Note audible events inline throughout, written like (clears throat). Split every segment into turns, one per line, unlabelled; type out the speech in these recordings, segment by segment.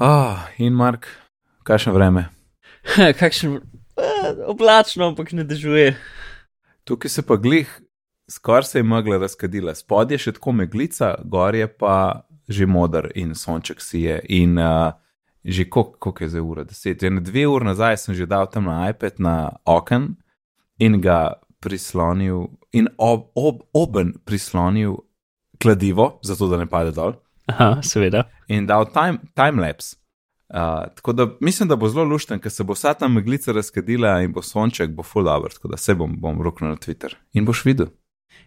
Oh, in Mark, kakšno vreme? (laughs)
Kakšen eh, oblačno, ampak ne držuje.
Tukaj se pa glih, skoraj se je megla razkadila. Spodaj je še tako meglica, gor je pa že modr in sonček si je. In uh, že koliko kolik je zdaj ura? Deset. Že dve uri nazaj sem že dal tam na iPad na oken in ga prislonil, in ob, ob, oben prislonil kladivo, zato da ne pade dol.
Aha, seveda.
in dal time, time lapse. Uh, tako da mislim, da bo zelo lušten, ker se bo vsa ta meglica razkadila in bo sonček, bo full hour, tako da se bom, bom roknil na Twitter in boš videl.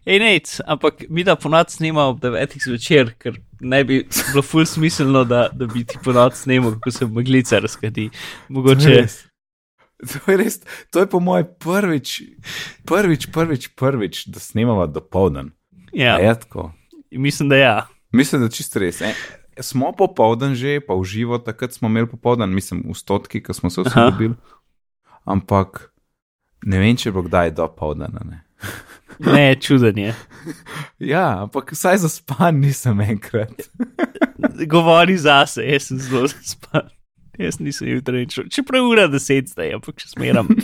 Ej, nec, ampak mi da ponoc snema ob 9. zvečer, ker ne bi bilo ful smiselno, da, da bi ti ponoc snemal, kako se meglica razkadi.
To
Mogoče.
je res. To je, res, to je po mojem prvič, prvič, prvič, prvič, da snemamo do povdan.
Ja,
Je tako.
mislim, da ja.
Mislim, da čist res. E, smo popoldan že, pa v živo, takrat smo imeli popoldan, mislim, v stotki, ko smo se vsi dobili. Ampak ne vem, če bo kdaj do povdana. Ne.
Ne, čuden je. (laughs)
Ja, ampak vsaj za span nisem enkrat. (laughs)
Govori zase, jaz sem zelo zaspan. Jaz nisem jutri nič. Čeprav je ura deset zdaj, ampak še smeram. (laughs)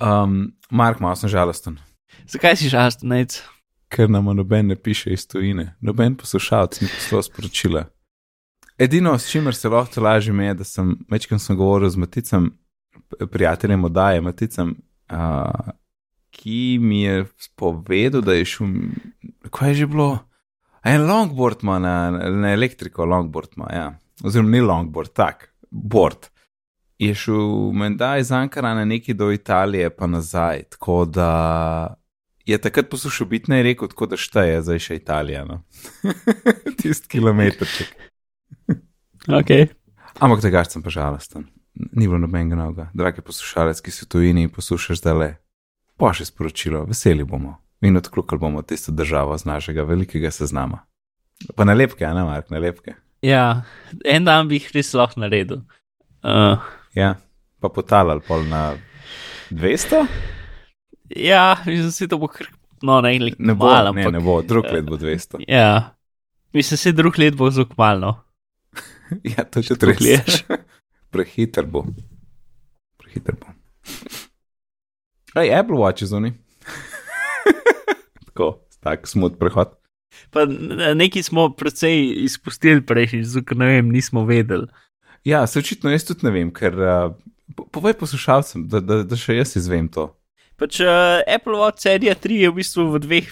Um, Mark, malo sem žalosten,
Zakaj si žalosten, nec?
Ker nam noben ne piše iz tujine, noben poslušalec ni poslal sporočila. Edino, s čimer se lahko lažje je, da sem večkrat sem govoril z Maticem, prijateljem oddaje Maticem, uh, ki mi je povedal, da je šel, kaj je že bilo, en longboard ima na, na elektriko, longboard ima, ja. oziroma ni longboard, tak, board. Je šel menda iz Ankarana neki do Italije, pa nazaj, tako da je takrat poslušal biti in rekel, tako da šteje zdaj še Italija. No. (laughs) Tisti kilometrček.
Ok.
Ampak tega sem pa žalosten. Ni bilo nobenega novega. Dragi poslušalec, ki si v tujini in poslušaš zdaj le, pošlji sporočilo, veseli bomo in odklukali bomo tisto državo z našega velikega seznama. Pa nalepke, a ne Mark, nalepke.
Ja, en dan bi jih res lahko naredil. Uh,
Ja, pa potalali pol na 200?
Ja, mislim, to bo kar. No, ne, ne,
Ne bo,
malo,
ne,
ampak,
ne bo, drug let bo 200. (laughs)
Ja, mislim, se drug let bo zelo malo. (laughs)
Ja, to
Tako
res.
gledaš. (laughs)
Prehiter bo. Prehiter bo. Ej, Apple Watch je zunaj. Tako, tak smut prehod.
Pa n- nekaj smo precej izpustili prejšnjič, zato ker ne vem, nismo vedeli.
Ja, se očitno jaz tudi ne vem, ker uh, po- povej poslušalcem, da, da, da še jaz izvem to.
Pač uh, Apple Watch serija 3 je v bistvu v dveh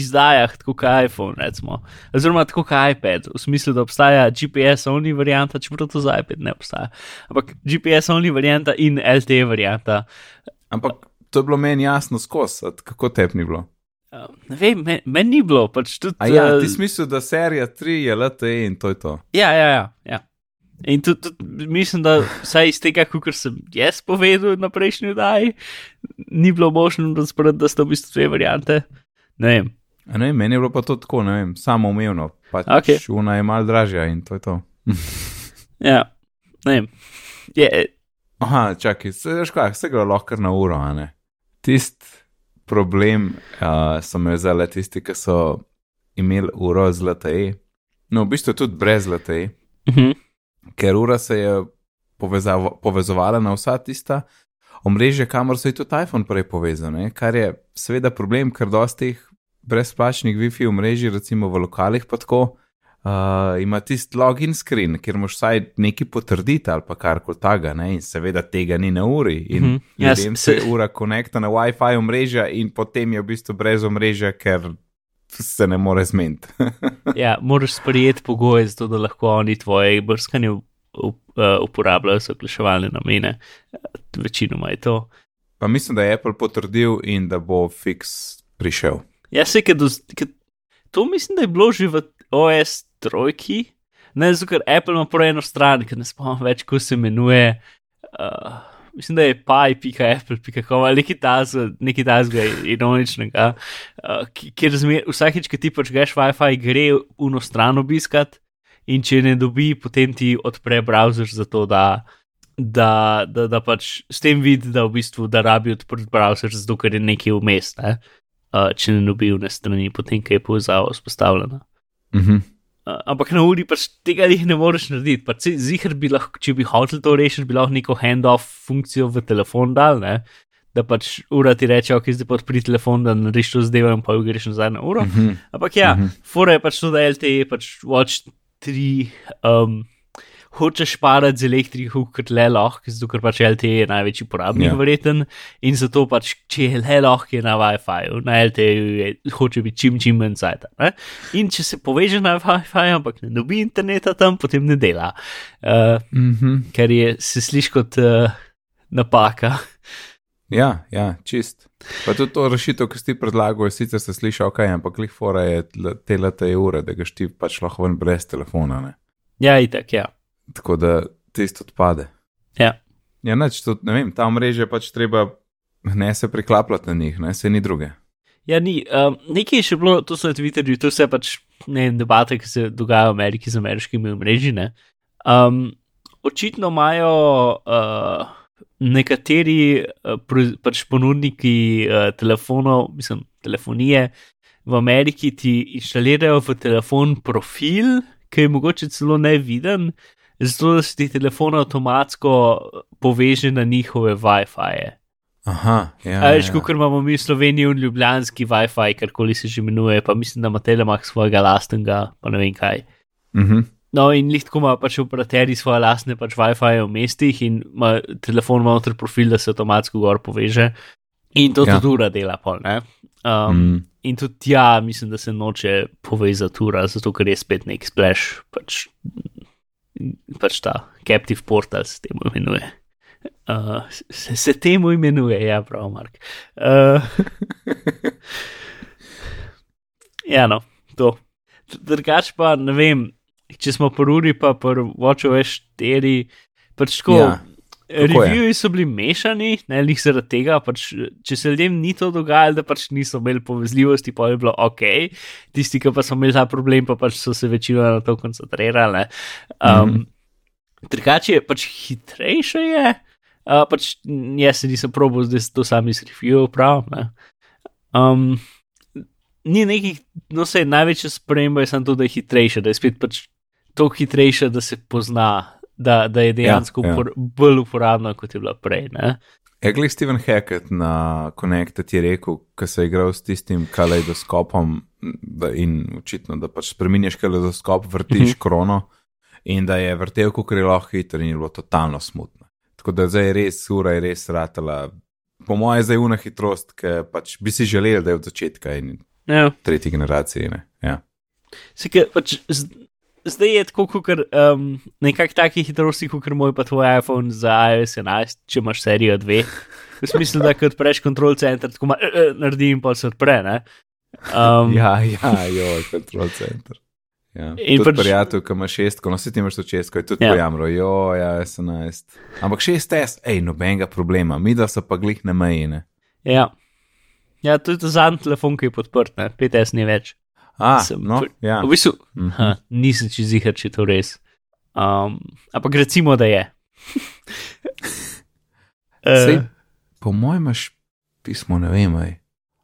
izdajah, tako kot iPhone, recimo. Oziroma tako kot iPad, v smislu, da obstaja GPS-only varianta, čeprav to za iPad ne obstaja. Ampak GPS-only varianta in LTE varianta.
Ampak to je bilo meni jasno skozi, kako tep ni bilo.
Uh, ne vem, meni men ni bilo, pač tudi.
A ja,
eh,
ti smisel, da serija 3 je LTE in to je to.
Ja, ja, ja. ja. In tudi, tudi mislim, da vsaj iz tega, kar sem jaz povedal na prejšnji oddaji, ni bilo možno razprati, da sta v bistvu dve variante. Ne vem.
A ne, vem, meni je bilo pa to tako, ne vem, samo umevno. Pač
Okej.
Una je mal dražja in to je to. (laughs)
Ja, ne vem. Je,
Aha, čakaj, se veš kaj, se gre lahko na uro, a ne. Tist problem uh, so me vzeli tisti, ki so imeli uro z LTE. No, v bistvu tudi brez LTE,
uh -huh.
Ker ura se je povezava, povezovala na vsa tista omrežja, kamor so je tudi iPhone prej povezal, ne? kar je seveda problem, ker dosti teh brezplačnih Wi-Fi omrežij, recimo v lokalih, pa tako. Uh, ima tisti login screen, kjer moš vsaj nekaj potrditi ali pa kar koli taga, ne? in seveda tega ni na uri. In mm -hmm. Ljudem
s-
se ura konekta na WiFi omrežja, in potem je v bistvu brez omrežja, ker se ne more zmeniti. (laughs)
ja, moraš sprejeti pogoje, zato da lahko oni tvoje brskanje up, uh, uporabljajo za oglaševalne namene. Eh, Večinoma je to.
pa mislim, da je Apple potrdil in da bo fiks prišel.
Ja, se je, to mislim, da je bilo že v OS trojki, ne zato, ker Apple ima prav eno stran, ker ne spomnim več, kako se imenuje. Uh, mislim, da je pi.apple.com ali nekaj tazga ironičnega, uh, kjer zmer, vsakeč, ki ti počneš WiFi, gre uno stran obiskat in če ne dobi, potem ti odpre browser za to, da. Da, da, da pač s tem vidi, da v bistvu da rabi odprt browser, zato ker je nekaj vmes, ne? uh, če ne dobi vne strani, potem ko je povezava vzpostavljena.
Uh -huh.
Ampak na uri pač tega jih ne moreš narediti. Pač Zihar bi lahko, če bi hotel to rešiti, bi lahko neko handoff funkcijo v telefon dal, ne? da pač ura ti reče, ok, zdaj pa odpri telefon, da narediš to zdaj in pa greš nazaj na uro.
Mm -hmm.
Ampak ja, mm -hmm. fora je pač to, da LTE pač Watch 3 um, hočeš parati z elektriko, kot le lahko, zato ker pač LTE je največji porabnik,
Ja.
yeah. verjeten. In zato pač, če je le lahko, je na WiFi, na LTE je, hoče biti čim, čim manj. Ne? In če se poveže na WiFi, ampak ne dobi interneta tam, potem ne dela. Uh,
Mm -hmm.
ker je, se sliši kot uh, napaka.
Ja, ja, čist. Pa tudi to rešitev, ki si ti predlagal, je sicer se sliši ok, ampak klih fora je te lete ure, da ga ti pač lahko ven brez telefona. Ne?
Ja, itak, ja.
Tako da tisto odpade.
ja.
Ja, neč, tudi, ne vem, ta mreža pač treba ne se priklapljati na njih, ne se ni druge.
Ja, ni. Um, nekaj je še bilo, to so na Twitterju, to vse pač ne vem, debate, ki se dogajajo v Ameriki z ameriškimi omrežji. Um, očitno imajo uh, nekateri uh, pač ponudniki uh, telefonov, mislim, telefonije v Ameriki ti inštalirajo v telefon profil, ki je mogoče celo neviden, zato da se ti telefon avtomatsko poveže na njihove WiFi-je.
Aha, ja.
Veš,
ja.
kot imamo mi v Sloveniji in ljubljanski WiFi, karkoli se že imenuje, pa mislim, da ima Telemak svojega lastnega, pa ne vem kaj.
Mhm.
No, in lihtko ima pač operaterji svoje lastne pač WiFi v mestih in ima telefon ima noter profil, da se avtomatsko gor poveže. In to
Ja.
tudi ura dela, pol, ne. Um. Mm. In tudi tja, mislim, da se noče povezati ura, zato ker je spet nek splash, pač, pač ta captive portal se temu imenuje. Uh, se, se temu imenuje, ja, prav, Mark. Uh, (laughs) ja, no, to. Drugač pa ne vem, če smo po uri, pa po WatchOS 4, pač tako.
Ja, Je.
Reviewi so bili mešani, ne lih zaradi tega, pač, če se ljudem ni to dogajalo, da pač niso imeli povezljivosti, pa je bilo ok, tisti, ki pa so imeli ta problem, pa pač so se večino na to koncentrirali. Um,
Mhm.
Drugače je pač hitrejše, je, uh, pač jaz se nisem probil, zdaj to sami z review prav. ne. Um, ni nekih, no se največja sprememba je samo to, da je hitrejše, da je spet pač toliko hitrejše, da se pozna, da, da je dejansko
Ja, ja.
ja, upor, bolj uporabna, kot je bila prej. Ne?
Je glej Steven Hackett na Connected je rekel, ko se je igral s tistim kaleidoskopom da, in očitno, da pač spremenješ kaleidoskop, vrtiš krono in da je vrtel, kot je lahko hiter in je bilo totalno smutno. Tako da zdaj je res, ura je res ratala. Po mojem, zdaj je una hitrost, ki pač bi si želeli, da je od začetka in
Ja.
tretje generacije. Ne? Ja.
Sika, pač, zdaj je tako, kot um, nekak takih hitrosti, kot moj pa tvoj iPhone za iOS 11, če imaš serijo 2. V smislu, da kot preš kontrol center, tako ma, uh, uh, naredi in pa se odpre. Ne? Um,
ja, ja, jo, control center. Ja.
In pač-
prijatelj, ki ima šestko, no si ti imaš to šestko, je tudi
Ja.
ja. pojamro, jo, ja, SNS. Ampak šest S, ej, nobenega problema, mi da so pa glih na meji, ne.
ja. ja, to je zadnji telefon, ki je podprt, ne? 5S ni več.
A,
Sem
no,
pr-
ja.
V bistvu,
Mhm.
ha, nisem če zihar, če je to res. Um, ampak recimo, da je. (laughs)
Sej,
uh,
po mojem imaš pismo, ne vem, ej.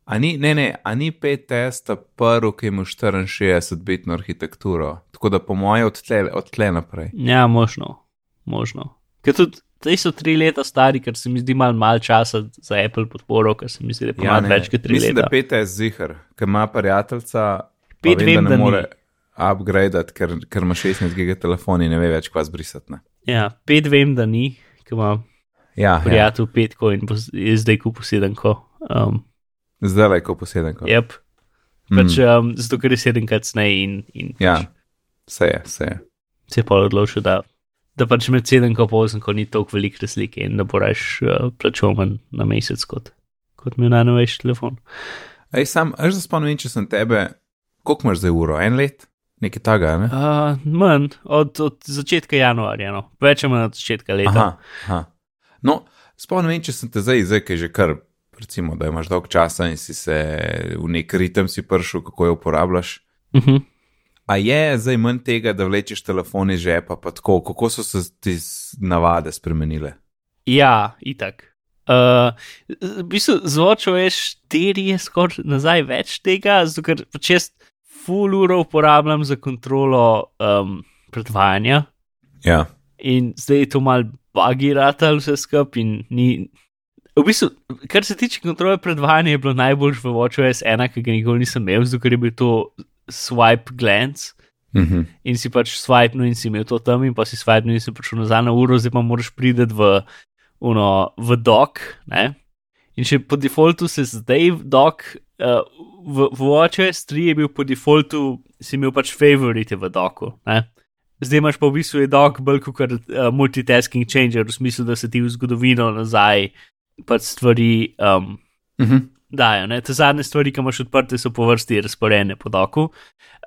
A ni, ne, ne, a ni 5S ta prvi, ki ima 64-bitno arhitekturo, tako da po mojem od tle, od tle naprej.
ja, možno. možno. Ker tudi te so tri leta stari, ker se mi zdi malo mal časa za Apple podporo, ker se mi zdi, da je ja,
ne,
več kot tri
Mislim,
leta.
da 5S zihar, ker ima prijateljca, pa
Pet
vem,
vem,
da
da
ne
ni.
more upgradati, ker, ker ima 16 giga telefon in ne ve več, kva zbrisati. Ne.
Ja, pet vem, da ni, ker ima
Ja, ja.
prijatelj petko in je zdaj kupil sedemko. Um,
zdaj le, ko posedem. Ko.
yep. pač, um, zato, ker je sedemkrat snej in, in
Ja,
pač
vse je, vse je.
se je pa odločil, da, da pač med sedemko in osemko ni toliko velike razlike in da bo raš uh, plačal manj na mesec kot, kot mi najnovejši telefon.
Ej, sam, až se spomnim, če sem tebe, koliko imaš zdaj uro, en let, nekaj taga, ne?
Uh, manj od, od začetka januarja, no. več ali manj od začetka leta.
Aha, aha. No, spomnim, če sem te zdaj, zdaj, ki je že kar, recimo, da imaš dolg časa in si se v nek ritem si prišel, kako jo uporabljaš.
Uh -huh.
A je zdaj manj tega, da vlečeš telefon iz žepa, pa tako, kako so se ti navade spremenile?
Ja, itak. Uh, v bistvu zvočil je štiri, je skoraj nazaj več tega, zato ker pač jaz full uro uporabljam za kontrolo um, predvajanja
Ja.
in zdaj je to mal bagirata vse skupaj in ni. V bistvu, kar se tiče kontrole predvajanja, je bilo najboljš v WatchOS 1, ki ga nikoli nisem imel, zato ker je bil to swipe glance.
Mhm.
in si pač swipe, no in si imel to tam, in pa si swipe, no in si prišel nazaj na uro, zdaj pa moraš priti v, uno, v dok. Ne? In še po defaultu se zdaj dok, uh, v, v WatchOS 3 je bil po defaultu, si imel pač favorite v doku. Ne? Zdaj imaš pa v bistvu je dok bolj kot uh, multitasking changer, v smislu, da se ti v zgodovino nazaj pač stvari um,
Mhm.
dajo. Ne? Te zadnje stvari, ki imaš odprte, so po vrsti razporejene po doku.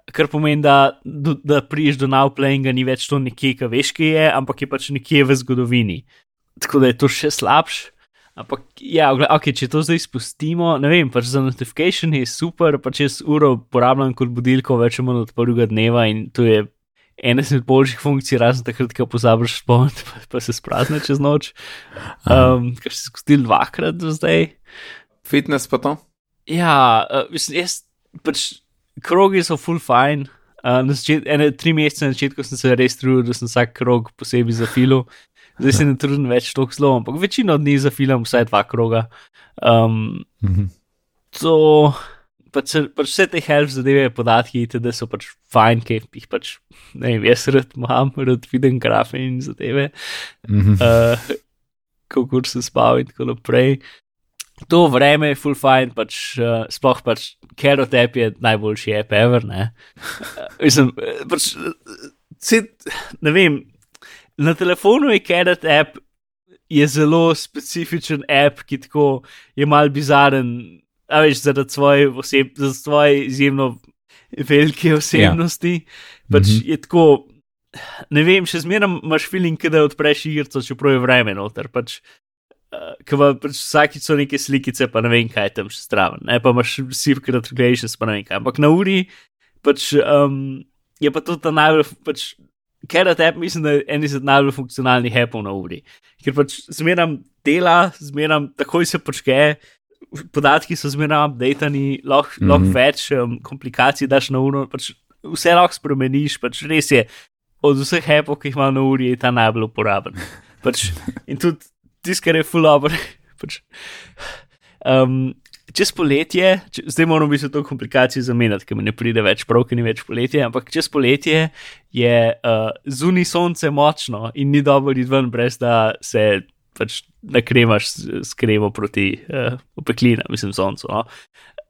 Kar pomeni, da, do- da priješ do navplayinga, ni več to nekje, ki veš, ki je, ampak je pač nekje v zgodovini. Tako da je to še slabš. Ampak, ja, ogle- ok, če to zdaj spustimo, ne vem, pač za notifikation je super, pač jaz uro uporabljam kot budilko več ali manj od prvega dneva in to je ena izmed boljših funkcij, razen takrat, ko pozabiš spomniti, (laughs) pa, pa se sprazne čez noč. Um, kar je zgodilo dvakrat do zdaj.
Fitness pa to?
Ja, uh, mislim, jaz pač krogi so full fine. Uh, na začet, ene tri mesece na začetku sem se res trudil, da sem vsak krog posebej zafilil. Zdaj se ne trudim več tako zelo, ampak večino dni zafilam vsaj dva kroga. Um,
Mhm.
to, pač, se- pač vse te help zadeve, podatki, da so pač fajn, ki jih pač, ne vem, jaz rad imam, rad vidim grafe in zadeve
Mhm.
uh, kako sem spal in tako naprej. To vreme je full fine, pač, uh, sploh pač Carrot app je najboljši app ever. Ne, (laughs) mislim, eh, pač, se, ne vem, na telefonu je Carrot app, je zelo specifičen app, ki tako je mal bizaren, a veš, zaradi svoje, oseb, zaradi svoje izjemno velike osebnosti. Ja. Pač
Mhm.
je tako, ne vem, še zmeraj imaš feeling, da odpreš igrico, čeprav je vreme noter. Pač, uh, Ker pa pač vsakič so neke slikice, pa ne vem, kaj je tam še zraven. Ne pa imaš vsi recreations, pa ne vem kaj. Ampak na uri pač, um, je pa to ta najbolj. Pač, Carrot app mislim, da je en izmed najbolj funkcionalnih appov na uri. Ker pač zmeraj dela, zmeraj takoj se počke, podatki so zmeraj updatani, lahko mm. -hmm. lahko več um, komplikacij daš na uro, pač vse lahko spremeniš, pač res je. Od vseh appov, ki jih ima na uri, je ta najbolj uporaben. Pač, (laughs) in tudi tisto, kar je full over. Pač, um, čez poletje, če, zdaj moramo biti to komplikacijo zamenjati, ker mi ne pride več prav, ker ni več poletje, ampak čez poletje je uh, zunaj sonce močno in ni dobro iti ven, brez da se pač nakremaš s, s kremo proti uh, opeklinam, mislim, soncu. No?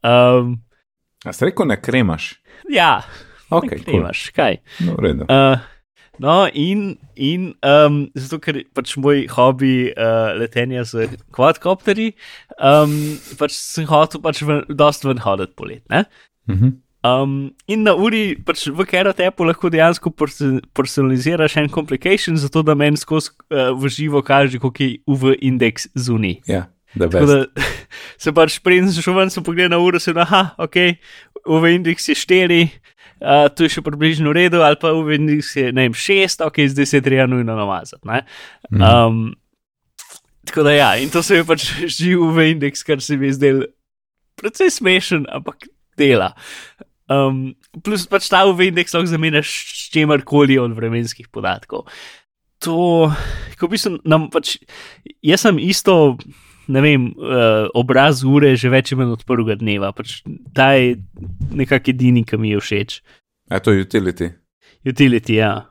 Um,
A si rekel, ne kremaš?
ja,
Ok,
ne
cool.
kaj.
No.
Uh, no, in, in um, zato, ker pač moj hobi uh, letenja z kvadkopterji, um, pač sem hotel pač ven, dosti ven hoditi polet. Ne?
Mhm.
Um, in na uri, pač v Carrot appu lahko dejansko perso- personaliziraš en complication, zato da meni skozi uh, v živo kaže, koliko je UV indeks zunaj.
Ja, da
Tako da (laughs) se pač preden sem šel ven, sem pogledal na uro, sem aha, ok, UV indeks je 4, uh, to je še približno v redu, ali pa UV indeks je ne vem 6, ok, zdaj se je treba nujno namazati. ne. Um, tako da ja, in to se je pač (laughs) živ UV indeks, kar se mi je zdel precej smešen, ampak dela. Um, plus pač ta UV indeks lahko zamenjaš s čemarkoli od vremenskih podatkov. To, ko v bistvu nam pač, jaz sem isto, ne vem, uh, obraz ure že več manj od prvega dneva, pač ta je nekak edini, ki mi je všeč.
A to je utility.
Utility, ja.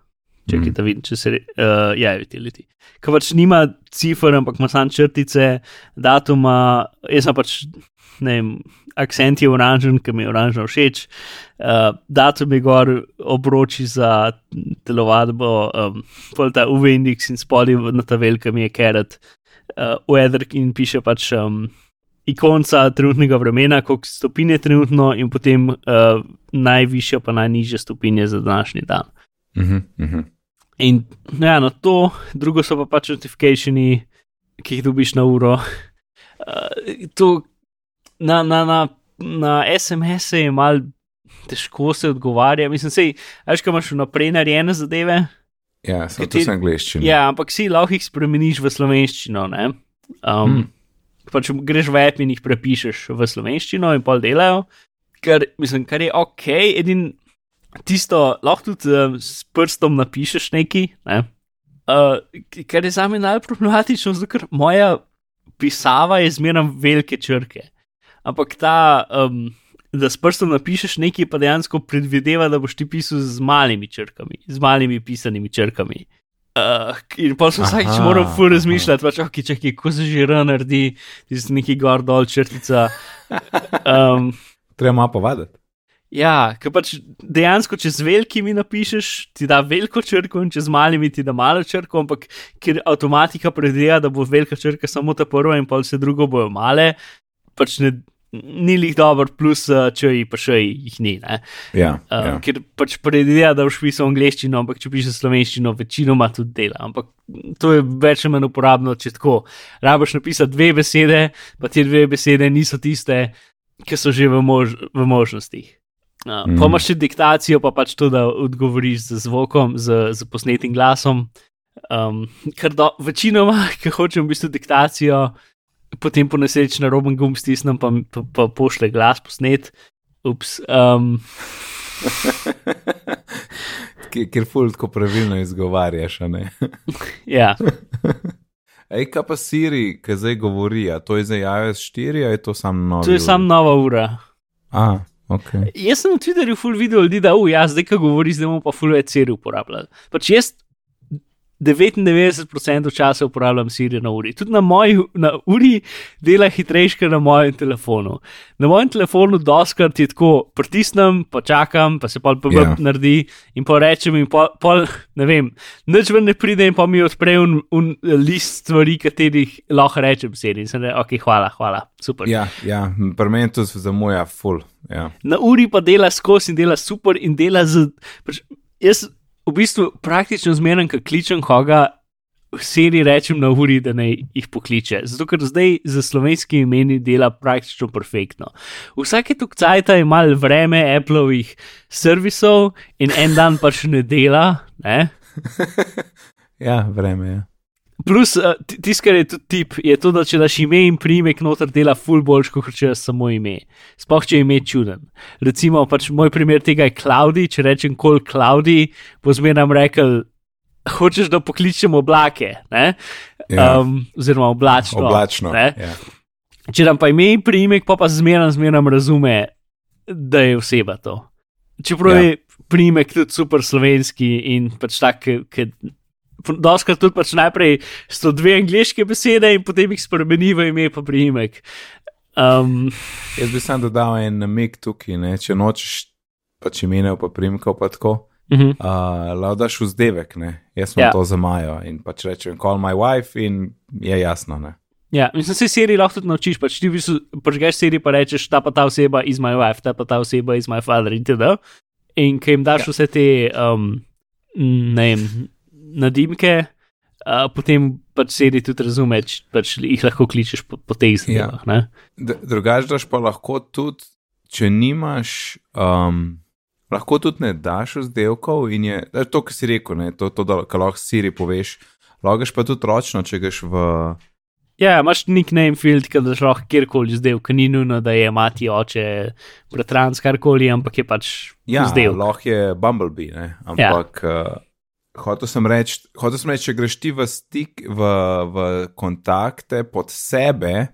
Čakaj,
Mhm.
da vidim, če se. re- Uh, ja, utility. Ko pač nima cifr, ampak ima samo črtice, datuma, jaz sem pač, ne vem, akcent je oranžen, ki mi je oranžno všeč, uh, datum je gor, obroči za telovadbo, um, pol ta UV indeks in spodaj na ta velika mi je carrot, uh, weather in piše pač. Um, Ikonca trenutnega vremena, koliko stopinje trenutno, in potem uh, najvišja, pa najnižja stopinja za današnji dan.
Mhm, mhm.
In ja, na to, drugo so pa pač notifikationi, ki jih dobiš na uro. Uh, to, na, na, na, na SMS-e je mal težko se odgovarja. Mislim, sej, veš, kaj imaš vnaprej narejene zadeve.
Ja, to
Kateri-
sem angliščina.
Ja, ampak si lahko jih spremeniš v slovenščino. ne. Um,
Hmm.
hmm. pač greš v app in jih prepišeš v slovenščino in pol delajo. kar, mislim, kar je ok, edin tisto, lahko tudi um, s prstom napišeš nekaj, ne? uh, kar je za me najbolj problematično, zato ker moja pisava je zmeraj velike črke. Ampak ta, um, da s prstom napišeš nekaj, pa dejansko predvideva, da boš ti pisal z malimi črkami, z malimi pisanimi črkami. Uh, in pa sem vsakeč moral fur razmišljati, pač, okay, čakaj, ko se že rano naredi, ti si neki gor dol črtica. (laughs) Um,
Treba malo povaditi.
Ja, ker pač dejansko, če z velikimi napišeš, ti da veliko črko, in če z malimi ti da malo črko, ampak ker avtomatika predvideva, da bo velika črka samo ta prva in pa vse drugo bojo male, pač ne, ni jih dobro, plus če jih pa še jih ni.
Ja,
Uh,
ja.
Ker pač predvideva, da boš pisal angliščino, ampak če pišeš slovenščino, večinoma tudi dela. Ampak to je več ali manj uporabno, če tako. Rabiš napisati dve besede, pa te dve besede niso tiste, ki so že v, mož v možnostih. Uh, mm. Pa imaš še diktacijo, pa pač to, da odgovoriš z zvokom, z, z posnetim glasom. Um, ker do, večinoma, ki hočem v bistvu diktacijo, potem po nesreči na roben gumb stisnem, pa, pa, pa pošle glas posnet. Ups. Um, (laughs)
Ker ful tako pravilno izgovarjaš, ne. (laughs)
ja. (laughs)
Ej, kaj pa Siri, ki zdaj govori, to je za iOS 4, a je to sam novi?
To je samo nova ura.
A, ok.
Jaz sem na Twitterju ful videl ljudi, da, uh, ja, zdaj, ko govori, zdaj bomo pa ful več Siri uporabljali. Pač jaz 99% časa uporabljam Siri na uri. Tudi na moji na uri dela hitrejše na mojem telefonu. Na mojem telefonu doskrat je tako, pritisnem, pa čakam, pa se pa
Ja.
yeah. naredi in pa rečem in pol, pol ne vem, nič ven ne pride in pa mi odpre un, un list stvari, katerih lahko rečem Siri. In sem rekel, ok, hvala, hvala, super.
Ja, ja, pri meni to za moja ful. Ja.
na uri pa dela skozi in dela super in dela z. Pač, jaz v bistvu praktično zmeraj, ko kličem koga, seri rečem na uri, da naj jih pokliče. Zato ker zdaj za slovenski imeni dela praktično perfektno. Vsake tuk cajta je mal vreme Appleovih servisov in en dan pač ne dela. Ne? (laughs)
ja, vreme je.
Plus, uh, tisto, kar je tudi tip, je to, da če daš ime in primek noter, dela ful boljš, kot če daš samo ime. Sploh če je ime čuden. Recimo, pač moj primer tega je Cloudy, če rečem kol Cloudy, bo zmeraj nam rekel, hočeš, da pokličem oblake, ne?
Ja.
um, oziroma oblačno.
Oblačno.
ne.
Ja.
Če nam pa ime in primek, pa pa zmeraj, zmeraj razume, da je oseba to. Čeprav
Ja.
ja. je primek tudi super slovenski in pač tak, ki. Doskrat tudi pač najprej so dve angliške besede in potem jih spremeni v ime pa priimek. Um,
Jaz bi sam dodal en namig tukaj, ne? če nočeš pač imenov, pa primkov, pa tako.
uh -huh.
Uh, Laudaš vzdevek, ne? jaz sem
Ja.
to za Majo in pač rečem, call my wife in je jasno. Ne?
Ja, mislim, se seriji lahko tudi naučiš. Pač ti bistvu požgeš seriji, pa rečeš, ta pa ta oseba iz my wife, ta pa ta oseba iz my father in td. In ki jim daš ja. vse te, um, ne vem, nadimke, uh, potem pač seriji tudi razumeš, pač jih lahko kličeš po, po teh zadevah. Ja.
D- Drugač daš pa lahko tudi, če nimaš, um, lahko tudi ne daš vzdevkov in je to, kar si rekel, ne? to, to da lahko Siri poveš. Logaš pa tudi ročno, če greš v.
Ja, imaš nickname field, ki daš lahko kjerkoli zdaj, ki ni nujno, da je mati, oče, bratranc, karkoli, ampak je pač
Ja, lahko je Bumblebee, ne? ampak ja. uh, hotel sem reči, hotel sem reči, če greš ti v stik, v, v kontakte pod sebe,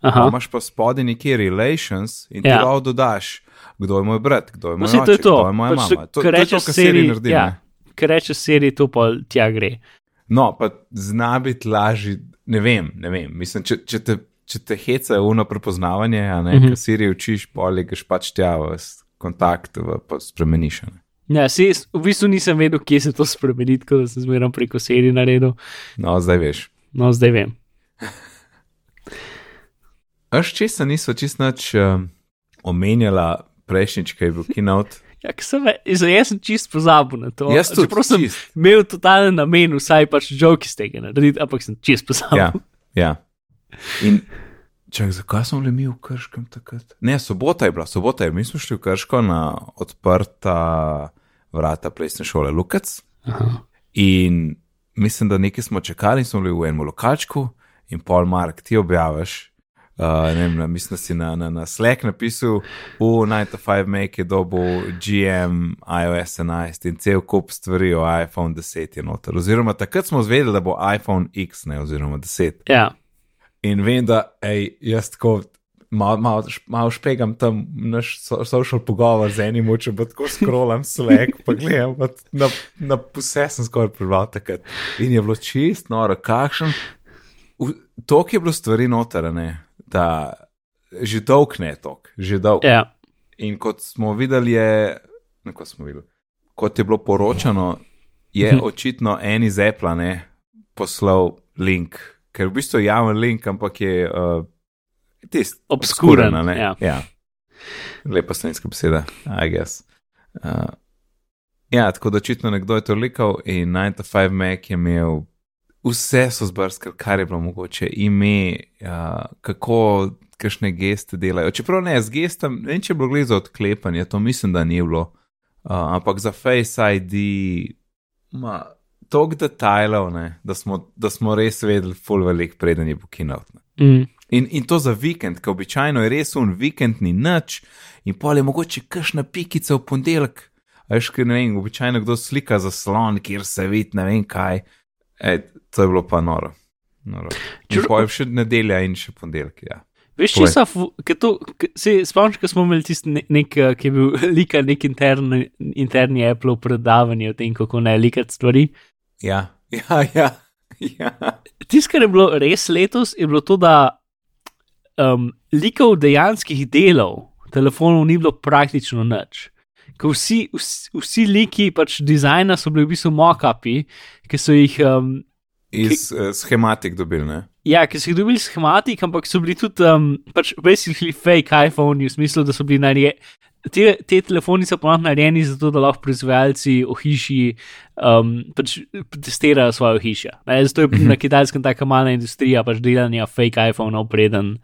Aha,
imaš pa spodaj nekje relations in ti
Ja.
lahko dodaš, kdo je moj brat, kdo je moj
se to
oče,
je to.
kdo je moja
Pač,
mama. To,
ko
to je to,
rečeš
kar Siri
seriji,
naredi.
ja,
ne.
Ker rečeš seriji, to pa tja gre.
No, pa zna biti lažji, ne vem, ne vem. Mislim, če, če te, če te heca uno prepoznavanje, a ne, mm. -hmm. Siri učiš, poligaš pač tja v s- kontakt, v, pa spremeniš. Ne.
Ja, se, v bistvu nisem vedel, kje se to spremeni, tako da sem zmeraj preko serije naredil.
No, zdaj veš.
No, zdaj vem.
Až česa niso čist nič um, omenjala prejšnjič, kaj je bil keynote. (laughs)
Ja, sem, jaz sem čist pozabil na to.
Jaz tudi,
Čeprav sem
čist.
imel totalen namen, vsaj pač joke iz tega narediti, ampak sem čist pozabil.
Ja, ja. In čak, zakaj smo bili mi v Krškem takrat? Ne, sobota je bila, sobota je. Mi smo šli v Krško na odprta vrata plesne šole Lukac.
Aha.
In mislim, da nekaj smo čakali, in smo bili v enem lokalčku, in pol Mark, ti objaviš, Uh, ne vem, mislim, da si na, na, na Slack napisal, v 9-5 make je dobo GM, iOS 11 in cel kup stvari o iPhone 10 je noter. Oziroma, takrat smo zvedeli, da bo iPhone X, ne, oziroma 10.
Ja.
In vem, da ej, jaz tako malo mal, mal špegam tam naš so, social pogovor z enim, če bo tako scrollam Slack, pa gledam, pa na, na vse sem skoraj prebral takrat. In je bilo čist, noro, kakšen. To, ki je bilo stvari noter, ne da že dolg ne tok, že dolg.
Ja.
In kot smo videli, je, ne, kot, smo videli kot je bilo poročano, je
Mhm.
očitno en iz Apple ne, poslal link, ker v bistvu je javen link, ampak je uh, tisti
Obskuren,
obskuren,
ja.
ja. Lepa slovenska beseda, I guess. Uh, ja, tako da očitno nekdo je to likal in 9-5 Mac je imel vse so zbrskali, kar je bilo mogoče, ime, uh, kako, kakšne geste delajo. Čeprav ne, z gestom, ne vem, če je bilo gledano za odklepanje, to mislim, da ni bilo, uh, ampak za Face ID, ma, toliko detajlov, ne, da, smo, da smo res vedeli, full velik, preden je bo kinout.
Mm.
In, in to za vikend, ki običajno je res un vikend, ni nič, in pol je mogoče kakšna pikica v ponedeljek. Veš, ker ne vem, običajno kdo slika za slon, kjer se vidi, ne vem kaj. E, to je bilo pa noro. noro. Pa je še nedelja in še ponedeljek. Ja.
Veš, če so, se spomniš, ko smo imeli tisti ne, nek, eh, ki je bil (laughs) lika nek interni, interni Apple predavanje o tem, kako ne likati stvari.
Ja, (laughs) ja, ja. ja.
Tisto, kar je bilo res letos, je bilo to, da um, likov dejanskih delov telefonov ni bilo praktično nič. Ko vsi, vsi, vsi liki pač dizajna so bili v bistvu mock-upi, ki so jih. Um,
Iz uh, schematik dobil, ne?
Ja, ki so jih dobili schematik, ampak so bili tudi um, pač basically fake iPhone, v smislu, da so bili narejeni. Te, te telefoni so ponovno narejeni zato, da lahko proizvajalci ohiši um, pač testirajo svoje ohišja. Ne, Zato je na kitajskem taka mala industrija pač delanja fake iPhone-ov, preden,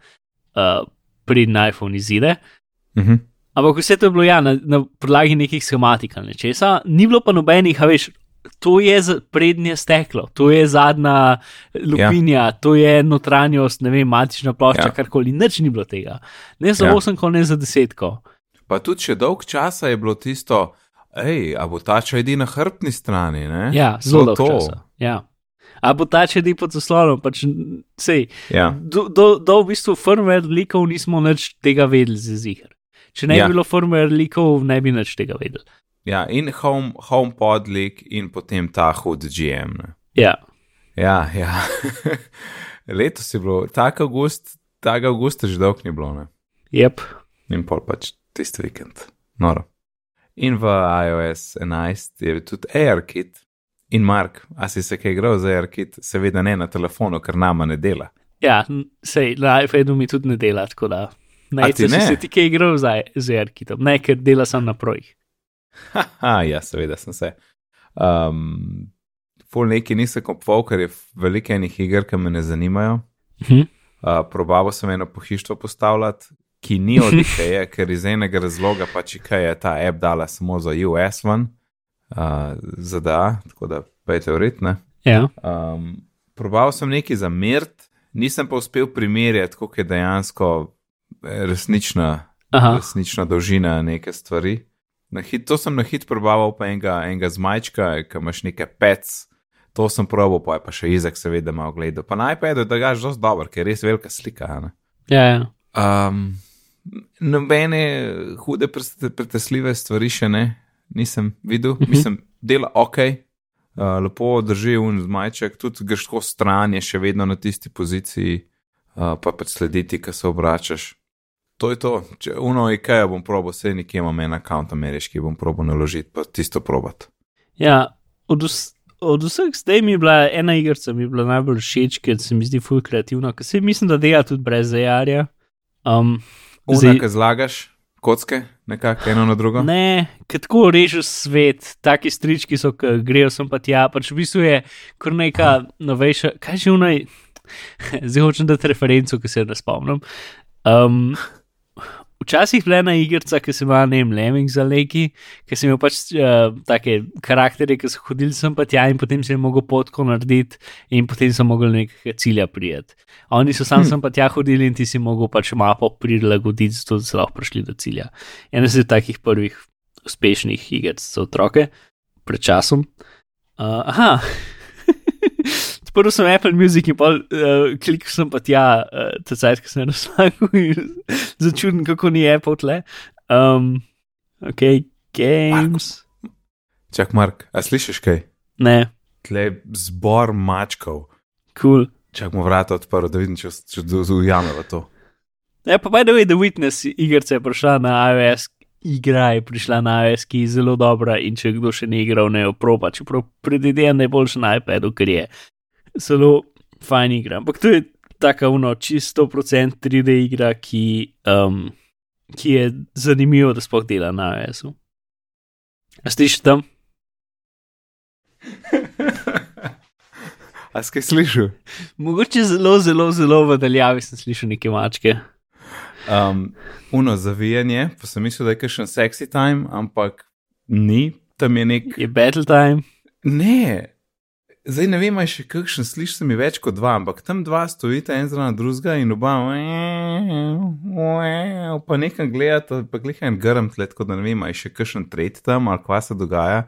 uh, preden iPhone izide.
Uh -huh.
Ampak vse to je bilo ja, na, na podlagi nekih schematik ali nečesa, ni bilo pa nobenih, a veš, to je prednje steklo, to je zadnja lupinja, ja. to je notranjost, ne vem, matična plošča,
Ja.
karkoli, nič ni bilo tega. Ne za
Ja.
ja. osemko, ne za desetko.
Pa tudi še dolg časa je bilo tisto, hej, a bo ta čaj na hrbtni strani, ne?
Ja, zelo
To-
dolgo časa. Ja. A bo ta če di pod zaslonom, pač sej.
Ja.
Do, do, do v bistvu firmware likov nismo nič tega vedeli za zihar. Če ne
Ja.
bi bilo firmware likov, ne bi nič tega vedeli.
Ja, in home, HomePod lik in potem ta hud GM. Ne?
Ja.
Ja, ja. (laughs) Letos je bilo, tak avgust, tega avgusta že dolgo ni bilo, ne?
Yep.
in pol pač tisti vikend. Noro. In v iOS 11 je tudi AirKit. In Mark, a si se kaj igral za AirKit? Seveda ne na telefonu, ker nama ne dela.
Ja, sej na iPadu mi tudi ne dela, tako da.
Ti
če
ne?
si se ti kaj igral za, za Erkitom, ne, ker dela sem na projih.
Haha, ja, seveda sem se. Um, Ful neki nisem kupoval, ker je veliko enih iger, ki me ne zanimajo.
Mhm.
Uh, probavo sem eno pohištvo postavljati, ki ni od (laughs) IKEA, ker iz enega razloga pač IKEA je ta app dala samo za US ven, uh, za da, tako da pejte uritne.
Ja.
Um, probal sem nekaj za mirt, nisem pa uspel primerjati, koliko je dejansko eh, resnična,
Aha.
resnična dolžina neke stvari. Na hit, to sem na hit probaval, pa enega, enega zmajčka, ki imaš neke pec. To sem probal, pa je pa še Izak, seveda, malo gledal. Pa na iPadu je drugač dosti dober, ker je res velika slika.
Ja, ja.
Um, nobene hude prete- pretesljive stvari še ne, nisem videl,
Mhm.
mislim, dela ok, uh, lepo drži un zmajček, tudi greš tako stran, je še vedno na tisti poziciji, uh, pa pač slediti, ki se obračaš. To je to, če uno IKEA bom probo, vse nekje imam en račun ameriški, bom probo naložiti, pa tisto probat.
ja od, vs, od vseh zdaj mi je bila ena igrica, mi je bila najbolj všeč, ker se mi zdi ful kreativna, ker se mislim, da dela tudi brez zajarja. Um, Zdaj-
ki zlagaš kocke, nekako eno na drugo.
Ne, ker tako režeš svet, taki strički so, ki grejo sem pa tja, pač v bistvu je kar neka novejša, kaj že vnaj, (laughs) zdaj hočem dati referenco, ki se je ne spomnim. Um, včasih bila ena igrica, ki se ima ne vem, Lemming za leki, ki sem imel pač uh, take karakterje, ki so hodili sem pa tja in potem sem mogel potko narediti in potem sem mogel nekega cilja prijeti. Oni so sam hm. sem pa tja hodili in ti si mogel pač mapo prilagoditi, zato da so lahko prišli do cilja. Ena se takih prvih uspešnih iger za otroke pred časom. Uh, aha. (laughs) prvo sem Apple Music in pol uh, kliknil sem pa tja, uh, ta sajt, ki sem na slagu in (laughs) začutim, kako ni Apple tle. Um, ok, games.
Čak, Mark, a slišiš kaj?
Ne.
Tle zbor mačkov.
Cool.
Čak mu vrata odprl, da vidim, če se ujame v to.
Ja, pa by the way, The Witness igrica je prišla na iOS, igra je prišla na iOS, ki je zelo dobra in če kdo še ni igral, ne jo proba, čeprav predvidevam, da je boljša na iPadu, ker je zelo fajn igra. Ampak to je tako uno, čisto procent 3D igra, ki, um, ki je zanimivo, da spoh dela na ASU. A slišiš tam?
A si kaj slišal?
Mogoče zelo, zelo, zelo v daljavi sem slišal neke mačke.
Um, uno zavijanje, pa sem mislil, da je še en sexy time, ampak ni, tam je nek.
Je battle time?
Ne, Zdaj ne vem, še kakšen slišiš, mi več kot dva, ampak tam dva stojita en zraven drugega in oba, pa nekaj gledata, pa en grm tleh, tako da ne vem, še kakšen tretji tam ali kva se dogaja.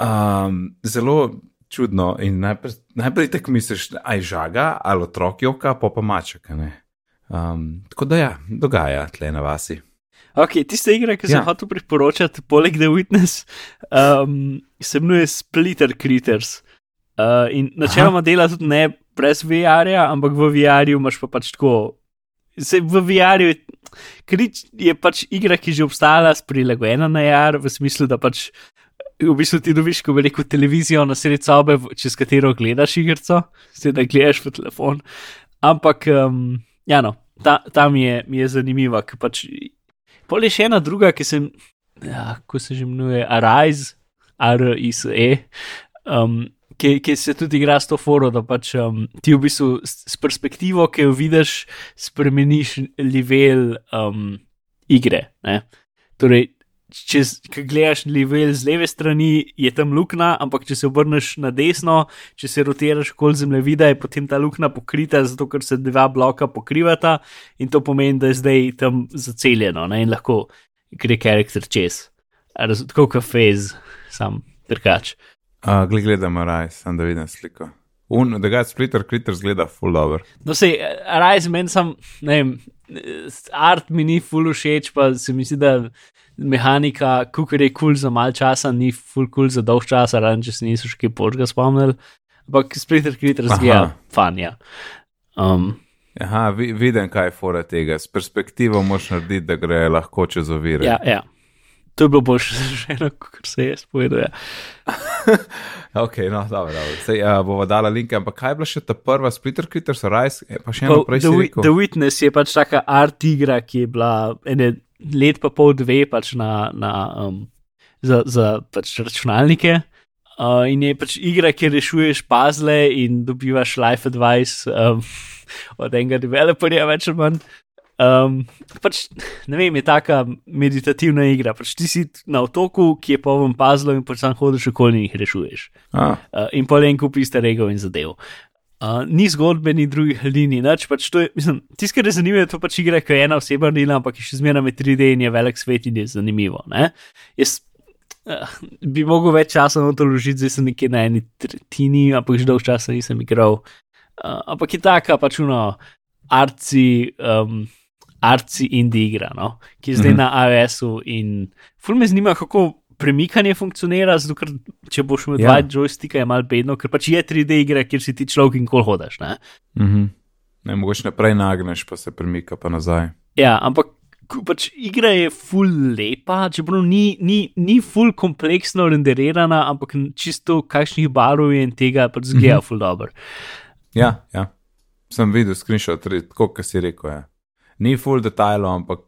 Um, zelo čudno in najprej, najprej tako misliš, aj žaga ali otrok joka, pa pa mačaka. Um, tako da ja, dogaja tle na vasi.
Ok, tiste igre, ki sem ja. hotel priporočati, poleg The Witness, um, se imenuje Splitter Critters. Uh, in načeloma dela tudi ne brez VR-ja, ampak v VR-ju imaš pa pač tako. Se v VR-ju je pač igra, ki že obstajala, prilagojena na JAR, v smislu, da pač v bistvu ti dobiš, ko bi rekel, televizijo na sredi sobe, čez katero gledaš igrico, se da gledaš v telefon. Ampak, um, ja, no, ta, ta mi, je, mi je zanimiva, ker pač. Pol je še ena druga, ki se, ja, ko se že imenuje Arise, R-I-S-E. Um, ki, ki se tudi igra s to foro, da pač um, ti v bistvu s, s perspektivo, ki jo vidiš, spremeniš level um, igre. Ne? Torej, če gledaš level z leve strani, je tam luknja, ampak če se obrneš na desno, če se rotiraš okoli zemljevida, je potem ta luknja pokrita, zato ker se dva bloka pokrivata in to pomeni, da je zdaj tam zaceljeno ne? in lahko gre karakter čez. Tako kot fez, sam drugač.
Uh, Glej, gledamo raj, sem da vidim sliko. Un, da ga splitter, kritter zgleda full over.
No, se raj z menim, sem, ne vem, art mi ni full všeč, pa se mi zdi, da mehanika, kukar je kul cool za mal časa, ni full kul cool za dolg čas, razen če se niso še kaj počga spomnili. Ampak splitter, kritter zgleda fanja. Um,
Aha, vi, vidim, kaj je fora tega. S perspektivo moš narediti, da gre lahko čez ovire.
Ja, ja. To je bilo boljše (laughs) zaženo, kot se je spovedal. Ja. (laughs)
ok, no, dobro, dobro. Sej, uh, bomo dali link, ampak kaj je bila še ta prva Splitter Critters, Rise, e, pa še eno prej.
The, The Witness je pač taka art igra, ki je bila ene let pa pol dve pač na, na, um, za, za pač računalnike. Uh, in je pač igra, kjer rešuješ puzzle in dobivaš life advice um, (laughs) od enega developerja, več ali manj. Um, pač, ne vem, je taka meditativna igra. Pač ti si na otoku, ki je poln puzzlov in pač tam hodiš okoli in jih rešuješ. Uh, in pa en kup iste regov in zadev. Uh, ni zgodbe, ni drugih linij. Pač Tisti, ki je zanimivo, je to pač igra, ki je ena oseba nila, ampak je še zmeraj med 3D in je velik svet in je zanimivo. Jaz uh, bi mogel več časa na to ložiti, zdaj sem nekje na eni tretjini, ampak že dolgo časa nisem igral. Uh, ampak je taka pač uno, arci. Um, arci indie igra, no? ki je zdaj mm -hmm. na iOS-u. In ful me zanima, kako premikanje funkcionira, zato ker če boš imel ja. dva joysticka, je mal bedno, ker pač je 3D igra, kjer si ti človek in kol hodaš. Ne,
mm -hmm. ne mogoče naprej nagneš, pa se premika pa nazaj.
Ja, ampak. Pač igra je full lepa, čeprav ni, ni, ni full kompleksno renderirana, ampak čisto kakšnih barov je in tega pač zgleda mm -hmm. full dobro.
Ja, ja, sem videl screenshot, kot si rekel. Ja ni full detajlov, ampak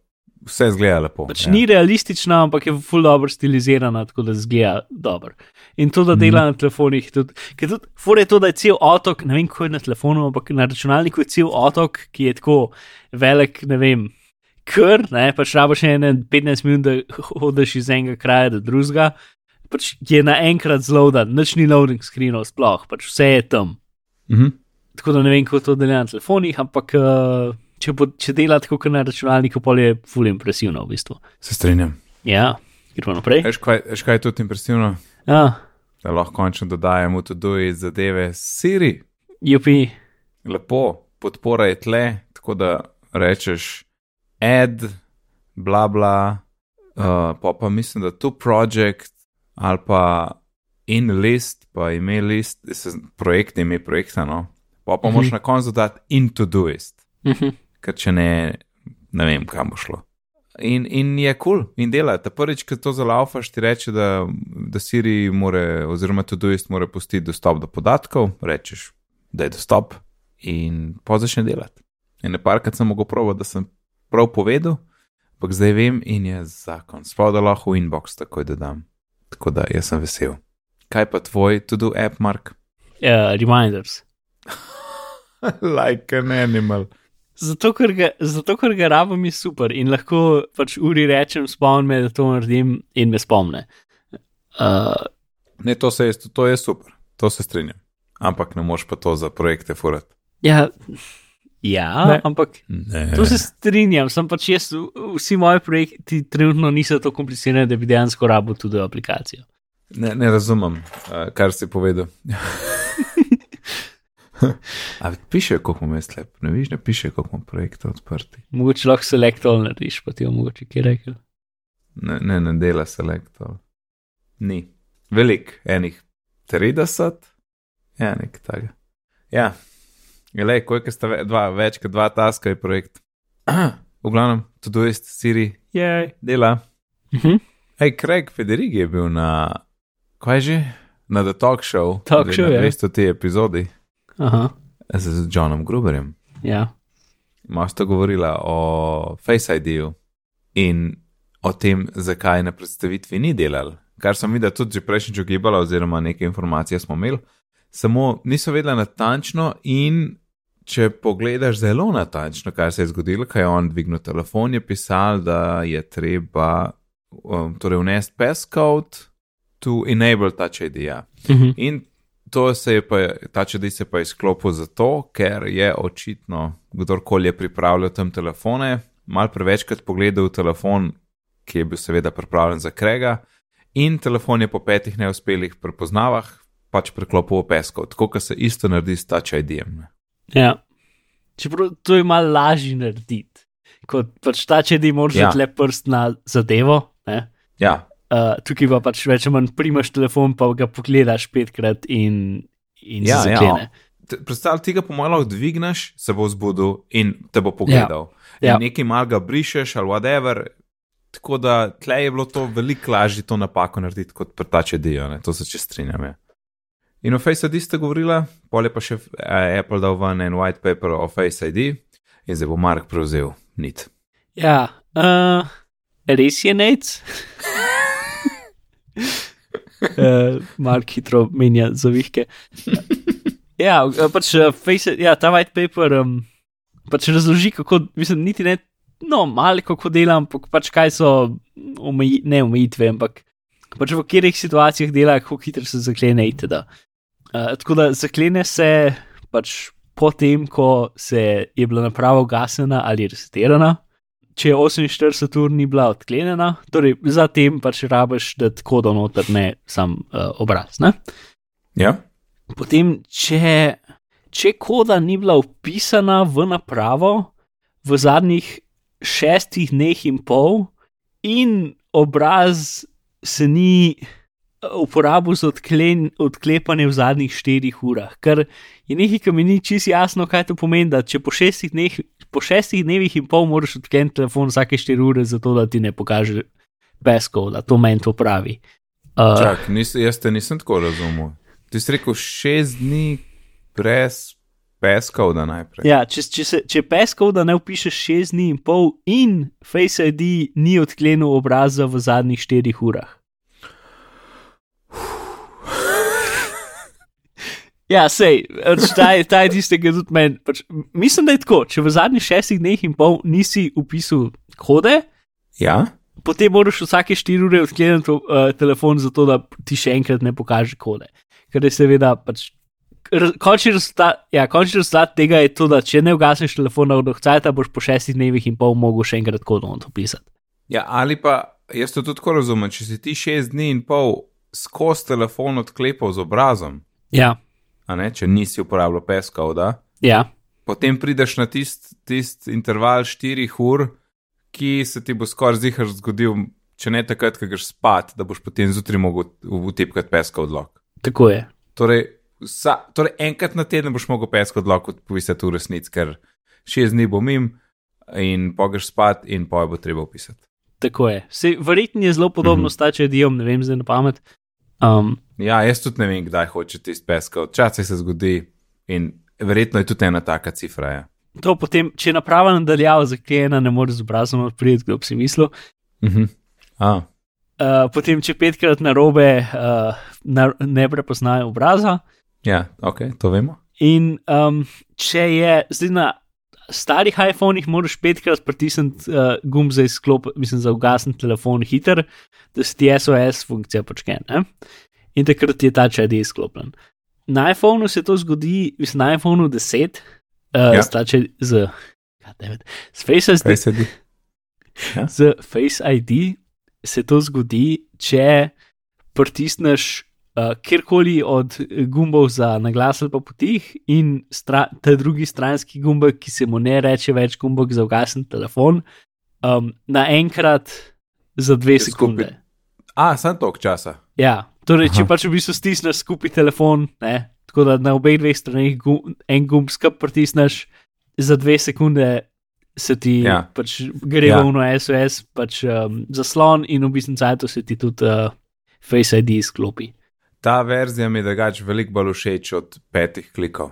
vse zgleda lepo.
Pač ja. Ni realistična, ampak je full dobro stilizirana, tako da zgleda dobro. In to, da dela mm. na telefonih, tudi, ker tudi, fur je to, da je cel otok, ne vem, kako je na telefonu, ampak na računalniku je cel otok, ki je tako velik, ne vem. ker ne, pač rabo še ene 15 minut, da hodiš iz enega kraja do drugega, pač je naenkrat zelo da, nič ni loading screenov sploh, pač vse je tam.
Mhm.
Tako da ne vem, kako to dela na telefonih, ampak uh, če, bo, če dela tako kot na računalniku, pol je full impresivno v bistvu.
Se strinjam.
Ja, gremo naprej.
Veš, kaj, veš, kaj je tudi impresivno?
Ja,
Da lahko končno dodajemo tudi zadeve Siri.
jupi,
Lepo, podpora je tle, tako da rečeš add, bla bla, uh, pa pa mislim, da tu project ali pa in list, pa ime list, projekt ime projekta, no. Pa pa
Mhm.
moš na koncu dodati into doist.
Mhm.
Ker če ne, ne vem, kam bo šlo. In, in je kul, cool, in dela. Ta prvič, ko to zalaufaš, ti reče, da, da Siri more, oziroma Todoist mora pustiti dostop do podatkov, rečeš, da je dostop, in pa začne delati. In neparkrat sem mogel provo, da sem prav povedal, ampak zdaj vem in je zakon. Sploh da lahko v inbox takoj dodam. Tako da jaz sem vesel. Kaj pa tvoj, to do app, Mark?
Ja, reminders. (laughs)
like an animal.
Zato ker, ga, zato, ker ga rabim, je super in lahko pač uri rečem, spomnim me, da to naredim in me spomne. Uh,
Ne, to, se to je super, to se strinjam. Ampak ne moš pa to za projekte furati.
ja, ja
Ne.
ampak
Ne.
to se strinjam, sem pač jaz, vsi moji projekti trenutno niso tako komplicirani, da bi dejansko rabil tudi aplikacijo.
Ne, ne razumem, uh, kar si povedal. (laughs) (laughs) A piše, koliko imamo slep, ne viš, ne piše, koliko imamo projektov odprtih.
Mogoče lahko selektor narediš, pa ti jo mogoče kaj rekel.
Ne, ne, ne dela selektor. Ni. Velik, enih 30, ja, nek tega. Ja, le, koliko sta ve, dva, več kot dva taska je projekt. (clears throat) v glavnem, tudi jest Siri, je, dela.
Mhm.
Hej, Craig Federigi je bil na, kaj že? Na The Talk Show.
Talk
zdaj
Show,
na
ja.
200 te epizodi
Aha,
z, Johnom Gruberjem.
ja.
Malo sta govorila o Face ID-ju in o tem, zakaj na predstavitvi ni delal. Kar sem videl tudi že prejšnjič ugibala, oziroma neke informacije smo imeli, samo niso vedela natančno in če pogledaš zelo natančno, kaj se je zgodilo, kaj je on dvignil telefon, je pisal, da je treba um, torej vnesti passcode to enable Touch ID. Ja.
Mhm.
In to se je pa, ta čudi se pa izklopil zato, ker je očitno kdorkoli je pripravljal tam telefone, mal prevečkrat pogledal telefon, ki je bil seveda pripravljen za krega, in telefon je po petih neuspelih prepoznavah pač preklopil v pesko, tako kot se isto naredi s Touch ID-jem.
Ja. Čeprav to je malo lažje narediti. Kot pač če ti moraš
ja.
le prst na zadevo. Ne?
Ja,
Uh, tukaj pa pač manj primaš telefon, pa ga pogledaš petkrat in, in
Ja,
se
ja.
zaklene.
Te- Predstavljaj, ti ga po lahko dvigneš, se bo zbudil in te bo pogledal. Ja.
Ja.
In nekaj mal ga brišeš ali whatever. Tako da tle je bilo to veliko lažje to napako narediti kot prtače dijo, ne? to se če strinjam. Ja. In o Face ID ste govorila, pol je pa še eh, Apple dal ven en white paper o Face ID in zdaj bo Mark prevzel nit.
Ja, uh, res je nec. (laughs) (laughs) uh, Mal hitro menja zavihke. Ja, eh, pač uh, face, ja, ta white paper um, pač razloži, kako, mislim, niti ne, no, malo kako delam, ampak pač kaj so omeji, ne omejitve, ampak pač v katerih situacijah dela, kako hitro se zaklene itd. Uh, tako da zaklene se pač potem, ko se je bila naprava ugasnjena ali resetirana. Če je 48 ur ni bila odklenjena, torej zatem pač rabiš, da tako da noter ne sam uh, obraz. Ne?
Ja?
Potem, če, če koda ni bila upisana v napravo v zadnjih šestih dneh in pol, in obraz se ni eh, uporabil za odklen, odklepanje v zadnjih štirih urah, ker je nekaj, kar mi ni čisto jasno, kaj to pomeni, da če po šestih, dneh, po šestih dnevih in pol moraš odkleniti telefon vsake štiri ure, zato da ti ne pokaže peskov, da to meni to pravi. Uh,
Čak, nis, jaz te nisem tako razumel. Ti si rekel šest dni brez peskov, da najprej.
Ja, če, če, se, če peskov, da ne upišeš šest dni in pol, in Face ID ni odklenil obraza v zadnjih štirih urah. Ja, sej, pač ta je, ta je tistega tudi meni. Pač, mislim, da je tako. Če v zadnjih šestih dneh in pol nisi upisal kode,
Ja,
potem moraš vsake 4 ure odkleniti uh, telefon, zato da ti še enkrat ne pokaže kode. Ker je seveda pač. raz- Končni rezultat, ja, končni rezultat tega je to, da če ne ugasneš telefona od ohcajta, boš po šestih dnevih in pol mogel še enkrat kodom to pisati.
ja, ali pa jaz to tudi tako razumem, če si ti šest dni in pol skozi telefon odklepal z obrazom,
Ja,
če nisi uporabljal peskov, da,
ja,
potem prideš na tisti tist interval štirih ur, ki se ti bo skoraj zihar zgodil, če ne takrat, ko greš spat, da boš potem zjutraj mogel utipkati peska odlog.
tako je.
Torej, vsa, torej enkrat na teden boš mogel peska odlog odpisati v resnici, ker šest dni bo mim in pogreš spat in poje bo treba opisati.
Tako je. Se, verjetno je zelo podobno mm. -hmm. stače dijom, ne vem zdaj na pamet. Um,
Ja, jaz tudi ne vem, kdaj hoče tisti peska, včasih se zgodi in verjetno je tudi ena taka cifra. Ja.
to potem, če naprava nadaljava zaklenjena, ne moreš z obrazom odpreti, kdo bi si mislil.
Mhm. A,
Uh, potem, če petkrat na robe uh, na, ne prepoznajo obraza.
ja, ok, to vemo.
In um, če je zdaj na starih iPhonih, moraš petkrat pritisniti uh, gumb za izklop, mislim, za ugasniti telefon hiter, da se ti SOS funkcija počne. Ne? In takrat je ta čed izklopljen. Na iPhonu se to zgodi, mislim, na iPhonu 10, uh,
Ja.
ja. stače z, goddammit, z Face ID,
se di?
z Face ID se to zgodi, če pritisneš uh, kjerkoli od gumbov za naglas ali pa potih in stra, ta drugi stranski gumbek, ki se mu ne reče več gumbek za ugasen telefon, um, naenkrat za dve
Skupaj.
sekunde.
A, sem tok časa.
Ja, torej, če
Aha.
pač v bistvu stisneš skupaj telefon, ne, tako da na obeh dveh straneh gum, en gumb skup pritisneš, za dve sekunde se ti
Ja.
pač gre
Ja.
v SOS pač, um, zaslon in v bistvu se ti tudi uh, Face ID izklopi.
Ta verzija mi je drugače veliko bolj všeč od petih klikov.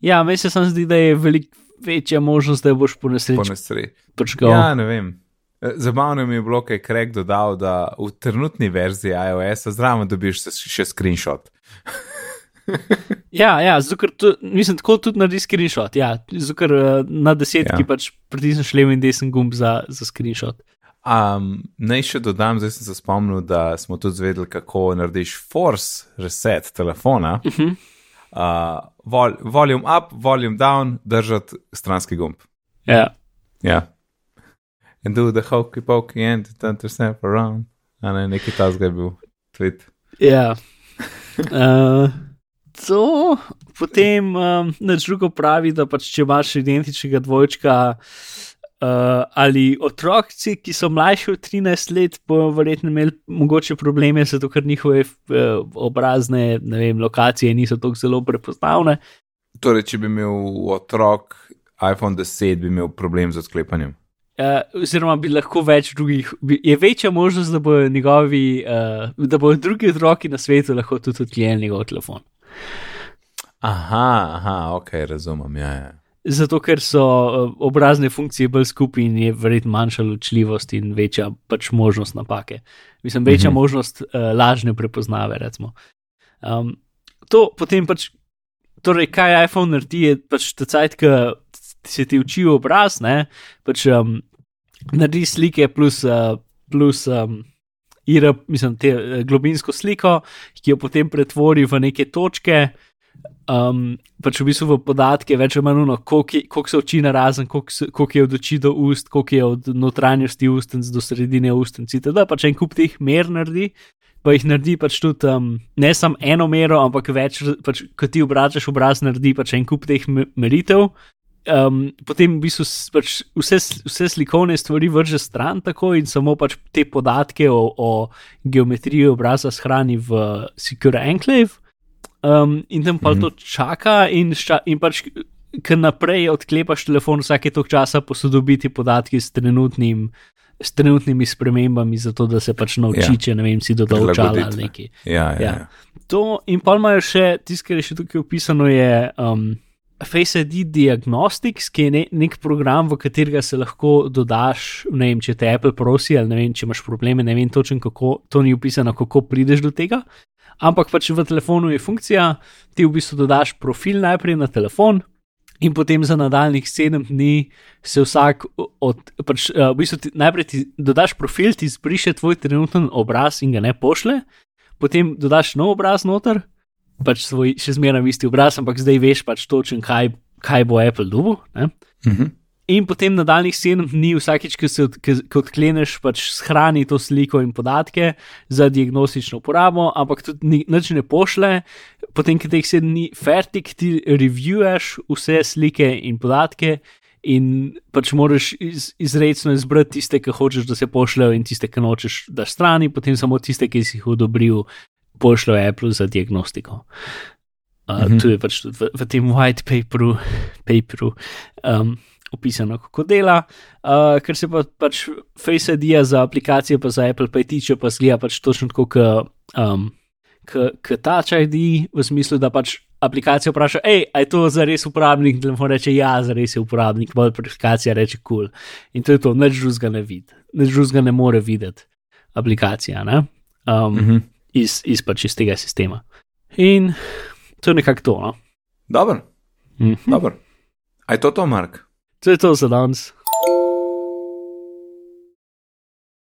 Ja, meni se sam zdi, da je veliko večja možnost, da boš po
Po
nesreči
nesreči.
počkal.
Ja, ne vem. E, Zabavno mi je bilo, kaj je Craig dodal, da v trenutni verziji iOS-a zraven dobiš še screenshot. (laughs)
Ja, ja ker to, mislim, tako tudi naredi screenshot. Ja, ker uh, na desetki
Ja.
pač pritisneš levi in desni gumb za, za screenshot.
Um, naj še dodam, zdaj sem se spomnil, da smo tudi zvedeli, kako narediš force reset telefona.
Uh -huh.
Uh, vol, volume up, volume down, držati stranski gumb.
Ja.
Ja. And do the hokey pokey and turn yourself around. A ne, neki tasga je bil tweet.
Ja. (laughs) Uh, to potem um, neč drugo pravi, da pač če imaš identičnega dvojčka uh, ali otroci, ki so mlajši od 13 let, bojo verjetno imeli mogoče probleme, zato ker njihove uh, obrazne ne vem, lokacije niso tako zelo prepoznavne.
Torej, če bi imel otrok iPhone 10, bi imel problem z odklepanjem.
Uh, oziroma, bi lahko več drugih, bi, je večja možnost, da bodo njegovi, uh, da bodo drugi otroki na svetu lahko tudi odklenili njegov telefon.
Aha, aha, ok, razumem. Ja, ja.
Zato, ker so uh, obrazne funkcije bolj skupaj in je verjetno manjša ločljivost in večja pač možnost napake. Mislim, večja
Mhm.
možnost uh, lažne prepoznave. recimo. Um, to potem pač, torej, kaj iPhone naredi, je pač ta cajt, ki se ti uči obraz, ne, pač um, naredi slike plus, uh, plus um, IR, mislim, te uh, globinsko sliko, ki jo potem pretvori v neke točke um, pač v bistvu v podatke, več ali manj, koliko so oči na razen, koliko se- je od oči do ust, koliko je od notranjosti ustnic do sredine ustnic. Da pač en kup teh mer naredi, pa jih naredi pač tudi um, ne samo eno mero, ampak več, pač, ko ti obračaš obraz, naredi pač en kup teh me- meritev. Um, potem v bistvu pač vse, vse slikovne stvari vrže stran tako in samo pač te podatke o, o geometriji obraza shrani v Secure Enclave. Um, in tam pa mm -hmm. to čaka, in, šča, in pač, ker naprej odklepaš telefon, vsake tok časa posodobiti podatki s, trenutnim, s trenutnimi spremembami, zato da se pač nauči,
Ja.
če ne vem, si dodal očala ali nekaj.
Ja, ja,
Ja.
ja.
To in pa imajo še, tisto, kar je še tukaj opisano, je um, Face ID Diagnostics, ki je ne, nek program, v katerega se lahko dodaš, ne vem, če te Apple prosi ali ne vem, če imaš probleme, ne vem točno, kako to ni opisano, kako prideš do tega. Ampak pač v telefonu je funkcija, ti v bistvu dodaš profil najprej na telefon in potem za nadaljnih sedem dni se vsak od. Pač, uh, v bistvu ti, najprej ti dodaš profil, ti zbriše tvoj trenutni obraz in ga ne pošle, potem dodaš nov obraz noter, pač svoj še zmeraj isti obraz, ampak zdaj veš pač točen, kaj, kaj bo Apple dubu. Uh -huh. In potem nadaljnih sedem dni, vsakeč, ki se odkleneš, pač shrani to sliko in podatke za diagnostično uporabo, ampak tudi nič ne pošle. Potem, ki teh sedem dni fertik, ti reviewuješ vse slike in podatke. In pač moraš iz, izredno izbrati tiste, ki hočeš, da se pošljajo, in tiste, ki nočeš, da strani, potem samo tiste, ki si jih odobril, pošljajo Apple za diagnostiko. Uh, mm -hmm. To je pač v, v tem white paperu. paperu um, opisano, kako dela, uh, ker se pa, pač Face ID za aplikacije, pa za Apple Pay tiče, pa zgleda pač točno tako, kot um, Touch ID, v smislu, da pač aplikacija vpraša, hej, je to za res uporabnik, da lahko reče, ja, za res je uporabnik, pa aplikacija reče, kul. Cool. In to je to, neč drugega ne vidi, neč drugega ne more videti aplikacija, ne? Um, mm -hmm. iz, iz pač iz tega sistema. In to je nekako to. No?
Dobro. Mm -hmm. Dobro. Aj to to, Mark?
To je to za danes.